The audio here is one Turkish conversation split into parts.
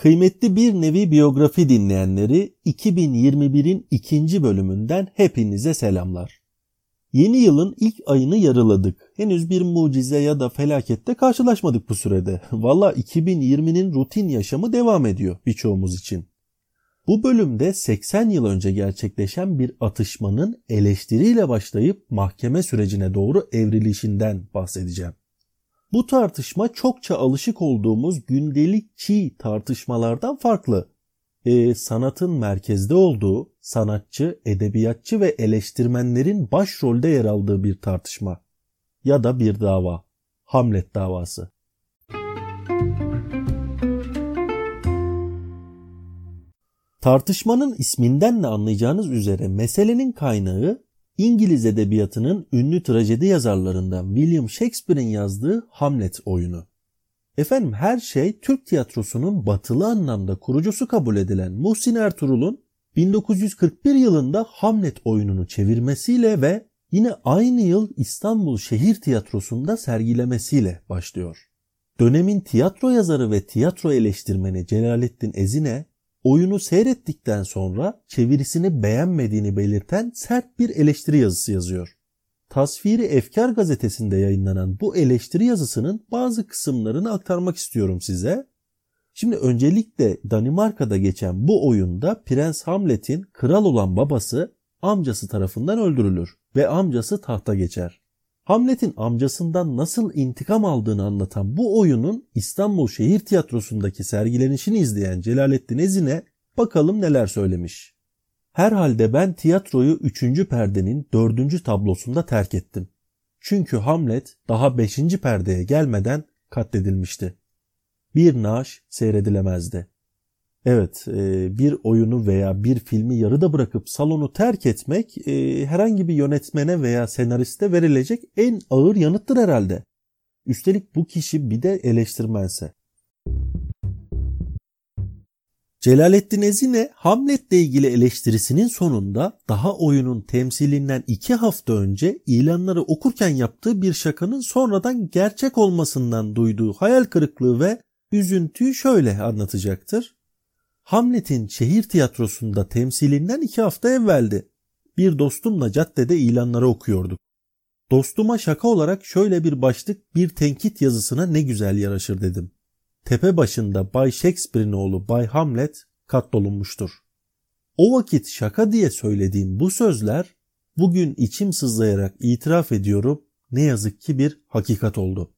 Kıymetli bir nevi biyografi dinleyenleri 2021'in ikinci bölümünden hepinize selamlar. Yeni yılın ilk ayını yarıladık. Henüz bir mucize ya da felakette karşılaşmadık bu sürede. Valla 2020'nin rutin yaşamı devam ediyor birçoğumuz için. Bu bölümde 80 yıl önce gerçekleşen bir atışmanın eleştiriyle başlayıp mahkeme sürecine doğru evrilişinden bahsedeceğim. Bu tartışma çokça alışık olduğumuz gündelik çiğ tartışmalardan farklı. E, sanatın merkezde olduğu, sanatçı, edebiyatçı ve eleştirmenlerin başrolde yer aldığı bir tartışma. Ya da bir dava. Hamlet davası. Tartışmanın isminden de anlayacağınız üzere meselenin kaynağı İngiliz edebiyatının ünlü trajedi yazarlarından William Shakespeare'in yazdığı Hamlet oyunu. Efendim her şey Türk tiyatrosunun batılı anlamda kurucusu kabul edilen Muhsin Ertuğrul'un 1941 yılında Hamlet oyununu çevirmesiyle ve yine aynı yıl İstanbul Şehir Tiyatrosu'nda sergilemesiyle başlıyor. Dönemin tiyatro yazarı ve tiyatro eleştirmeni Celalettin Ezine oyunu seyrettikten sonra çevirisini beğenmediğini belirten sert bir eleştiri yazısı yazıyor. Tasviri Efkar gazetesinde yayınlanan bu eleştiri yazısının bazı kısımlarını aktarmak istiyorum size. Şimdi öncelikle Danimarka'da geçen bu oyunda Prens Hamlet'in kral olan babası amcası tarafından öldürülür ve amcası tahta geçer. Hamlet'in amcasından nasıl intikam aldığını anlatan bu oyunun İstanbul Şehir Tiyatrosu'ndaki sergilenişini izleyen Celalettin Ezine bakalım neler söylemiş. Herhalde ben tiyatroyu 3. perdenin 4. tablosunda terk ettim. Çünkü Hamlet daha 5. perdeye gelmeden katledilmişti. Bir naaş seyredilemezdi. Evet, e, bir oyunu veya bir filmi yarıda bırakıp salonu terk etmek e, herhangi bir yönetmene veya senariste verilecek en ağır yanıttır herhalde. Üstelik bu kişi bir de eleştirmense. Celalettin Ezine Hamlet'le ilgili eleştirisinin sonunda daha oyunun temsilinden iki hafta önce ilanları okurken yaptığı bir şakanın sonradan gerçek olmasından duyduğu hayal kırıklığı ve üzüntüyü şöyle anlatacaktır. Hamlet'in şehir tiyatrosunda temsilinden iki hafta evveldi. Bir dostumla caddede ilanları okuyorduk. Dostuma şaka olarak şöyle bir başlık bir tenkit yazısına ne güzel yaraşır dedim. Tepe başında Bay Shakespeare'in oğlu Bay Hamlet katlolunmuştur. O vakit şaka diye söylediğim bu sözler bugün içim sızlayarak itiraf ediyorum ne yazık ki bir hakikat oldu.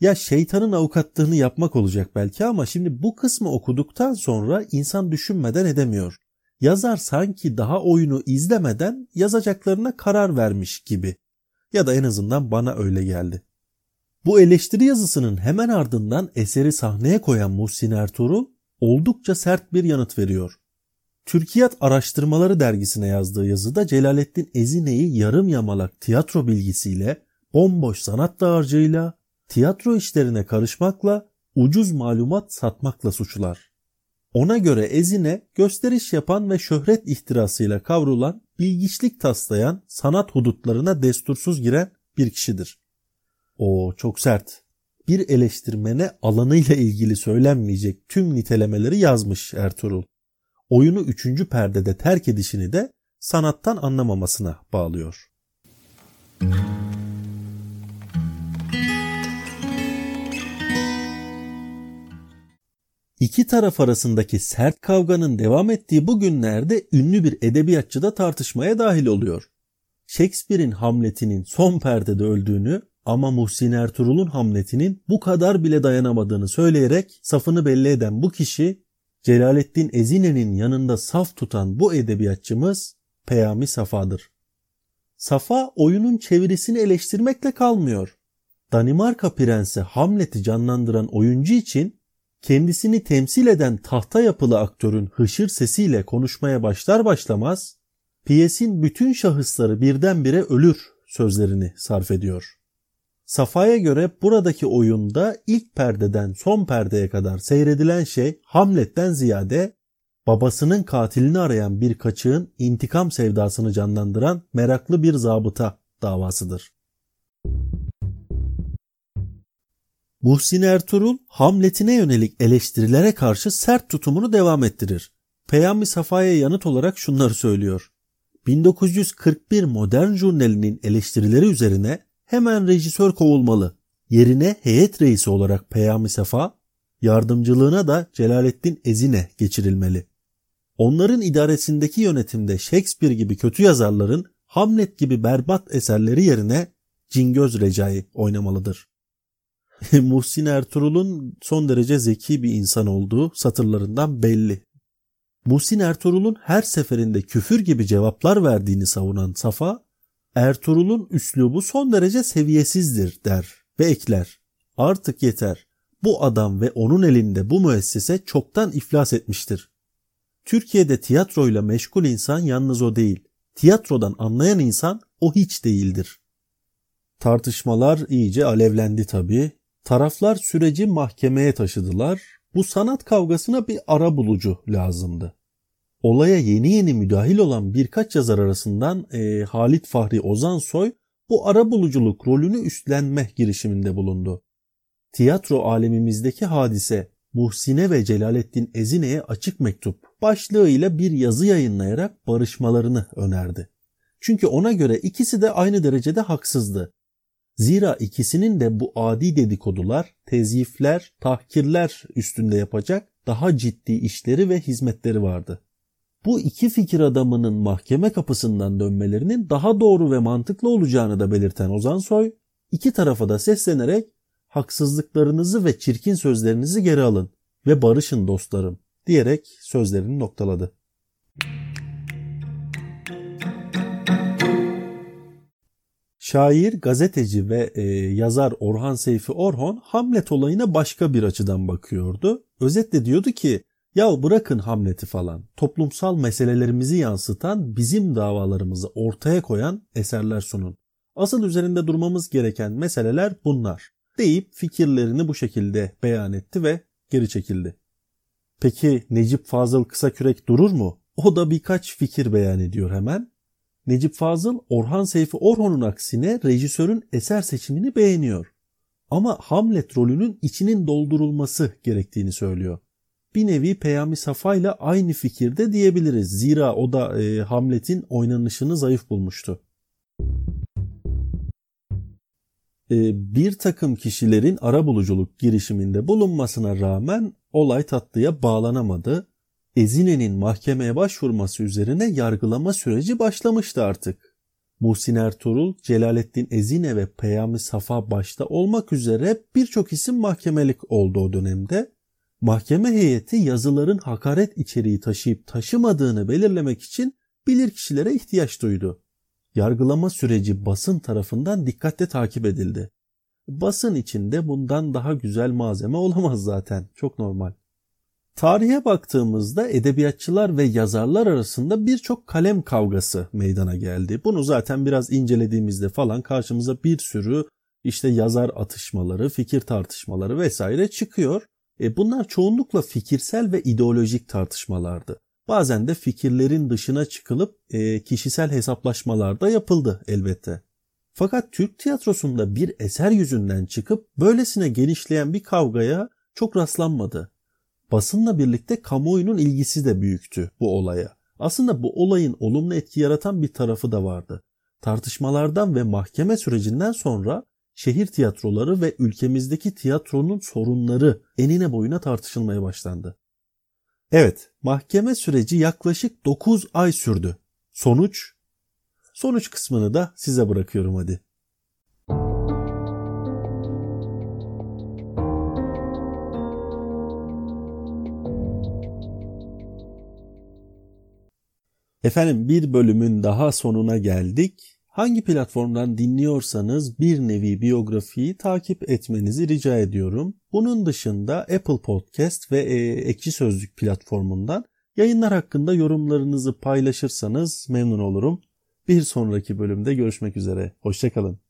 Ya şeytanın avukatlığını yapmak olacak belki ama şimdi bu kısmı okuduktan sonra insan düşünmeden edemiyor. Yazar sanki daha oyunu izlemeden yazacaklarına karar vermiş gibi. Ya da en azından bana öyle geldi. Bu eleştiri yazısının hemen ardından eseri sahneye koyan Muhsin Ertuğrul oldukça sert bir yanıt veriyor. Türkiyat Araştırmaları dergisine yazdığı yazıda Celalettin Ezine'yi yarım yamalak tiyatro bilgisiyle, bomboş sanat dağarcığıyla, tiyatro işlerine karışmakla, ucuz malumat satmakla suçlar. Ona göre Ezine gösteriş yapan ve şöhret ihtirasıyla kavrulan, bilgiçlik taslayan, sanat hudutlarına destursuz giren bir kişidir. O çok sert. Bir eleştirmene alanıyla ilgili söylenmeyecek tüm nitelemeleri yazmış Ertuğrul. Oyunu üçüncü perdede terk edişini de sanattan anlamamasına bağlıyor. İki taraf arasındaki sert kavganın devam ettiği bu günlerde ünlü bir edebiyatçı da tartışmaya dahil oluyor. Shakespeare'in Hamlet'inin son perdede öldüğünü ama Muhsin Ertuğrul'un Hamlet'inin bu kadar bile dayanamadığını söyleyerek safını belli eden bu kişi Celalettin Ezine'nin yanında saf tutan bu edebiyatçımız Peyami Safa'dır. Safa oyunun çevirisini eleştirmekle kalmıyor. Danimarka Prensi Hamlet'i canlandıran oyuncu için kendisini temsil eden tahta yapılı aktörün hışır sesiyle konuşmaya başlar başlamaz piyesin bütün şahısları birdenbire ölür sözlerini sarf ediyor. Safa'ya göre buradaki oyunda ilk perdeden son perdeye kadar seyredilen şey Hamlet'ten ziyade babasının katilini arayan bir kaçığın intikam sevdasını canlandıran meraklı bir zabıta davasıdır. Muhsin Ertuğrul Hamlet'ine yönelik eleştirilere karşı sert tutumunu devam ettirir. Peyami Safa'ya yanıt olarak şunları söylüyor. 1941 Modern Jurnali'nin eleştirileri üzerine hemen rejisör kovulmalı. Yerine heyet reisi olarak Peyami Safa, yardımcılığına da Celalettin Ezine geçirilmeli. Onların idaresindeki yönetimde Shakespeare gibi kötü yazarların Hamlet gibi berbat eserleri yerine Cingöz Recai oynamalıdır. Muhsin Ertuğrul'un son derece zeki bir insan olduğu satırlarından belli. Muhsin Ertuğrul'un her seferinde küfür gibi cevaplar verdiğini savunan Safa, Ertuğrul'un üslubu son derece seviyesizdir der ve ekler. Artık yeter. Bu adam ve onun elinde bu müessese çoktan iflas etmiştir. Türkiye'de tiyatroyla meşgul insan yalnız o değil. Tiyatrodan anlayan insan o hiç değildir. Tartışmalar iyice alevlendi tabii. Taraflar süreci mahkemeye taşıdılar. Bu sanat kavgasına bir ara bulucu lazımdı. Olaya yeni yeni müdahil olan birkaç yazar arasından e, Halit Fahri Ozansoy bu ara buluculuk rolünü üstlenme girişiminde bulundu. Tiyatro alemimizdeki hadise Muhsine ve Celalettin Ezine'ye açık mektup başlığıyla bir yazı yayınlayarak barışmalarını önerdi. Çünkü ona göre ikisi de aynı derecede haksızdı. Zira ikisinin de bu adi dedikodular, tezyifler, tahkirler üstünde yapacak daha ciddi işleri ve hizmetleri vardı. Bu iki fikir adamının mahkeme kapısından dönmelerinin daha doğru ve mantıklı olacağını da belirten Ozan Soy, iki tarafa da seslenerek haksızlıklarınızı ve çirkin sözlerinizi geri alın ve barışın dostlarım diyerek sözlerini noktaladı. Şair, gazeteci ve e, yazar Orhan Seyfi Orhon Hamlet olayına başka bir açıdan bakıyordu. Özetle diyordu ki ya bırakın Hamlet'i falan. Toplumsal meselelerimizi yansıtan, bizim davalarımızı ortaya koyan eserler sunun. Asıl üzerinde durmamız gereken meseleler bunlar. Deyip fikirlerini bu şekilde beyan etti ve geri çekildi. Peki Necip Fazıl Kısakürek durur mu? O da birkaç fikir beyan ediyor hemen. Necip Fazıl Orhan Seyfi Orhon'un aksine rejisörün eser seçimini beğeniyor. Ama Hamlet rolünün içinin doldurulması gerektiğini söylüyor. Bir nevi Peyami Safa ile aynı fikirde diyebiliriz. Zira o da e, Hamlet'in oynanışını zayıf bulmuştu. E, bir takım kişilerin arabuluculuk girişiminde bulunmasına rağmen olay tatlıya bağlanamadı. Ezine'nin mahkemeye başvurması üzerine yargılama süreci başlamıştı artık. Muhsin Ertuğrul, Celalettin Ezine ve Peyami Safa başta olmak üzere birçok isim mahkemelik oldu o dönemde. Mahkeme heyeti yazıların hakaret içeriği taşıyıp taşımadığını belirlemek için bilirkişilere ihtiyaç duydu. Yargılama süreci basın tarafından dikkatle takip edildi. Basın içinde bundan daha güzel malzeme olamaz zaten. Çok normal. Tarihe baktığımızda edebiyatçılar ve yazarlar arasında birçok kalem kavgası meydana geldi. Bunu zaten biraz incelediğimizde falan karşımıza bir sürü işte yazar atışmaları, fikir tartışmaları vesaire çıkıyor. E bunlar çoğunlukla fikirsel ve ideolojik tartışmalardı. Bazen de fikirlerin dışına çıkılıp e, kişisel hesaplaşmalar da yapıldı elbette. Fakat Türk tiyatrosunda bir eser yüzünden çıkıp böylesine genişleyen bir kavgaya çok rastlanmadı. Basınla birlikte kamuoyunun ilgisi de büyüktü bu olaya. Aslında bu olayın olumlu etki yaratan bir tarafı da vardı. Tartışmalardan ve mahkeme sürecinden sonra şehir tiyatroları ve ülkemizdeki tiyatronun sorunları enine boyuna tartışılmaya başlandı. Evet, mahkeme süreci yaklaşık 9 ay sürdü. Sonuç? Sonuç kısmını da size bırakıyorum hadi. Efendim bir bölümün daha sonuna geldik. Hangi platformdan dinliyorsanız bir nevi biyografiyi takip etmenizi rica ediyorum. Bunun dışında Apple Podcast ve e, Ekşi Sözlük platformundan yayınlar hakkında yorumlarınızı paylaşırsanız memnun olurum. Bir sonraki bölümde görüşmek üzere. Hoşçakalın.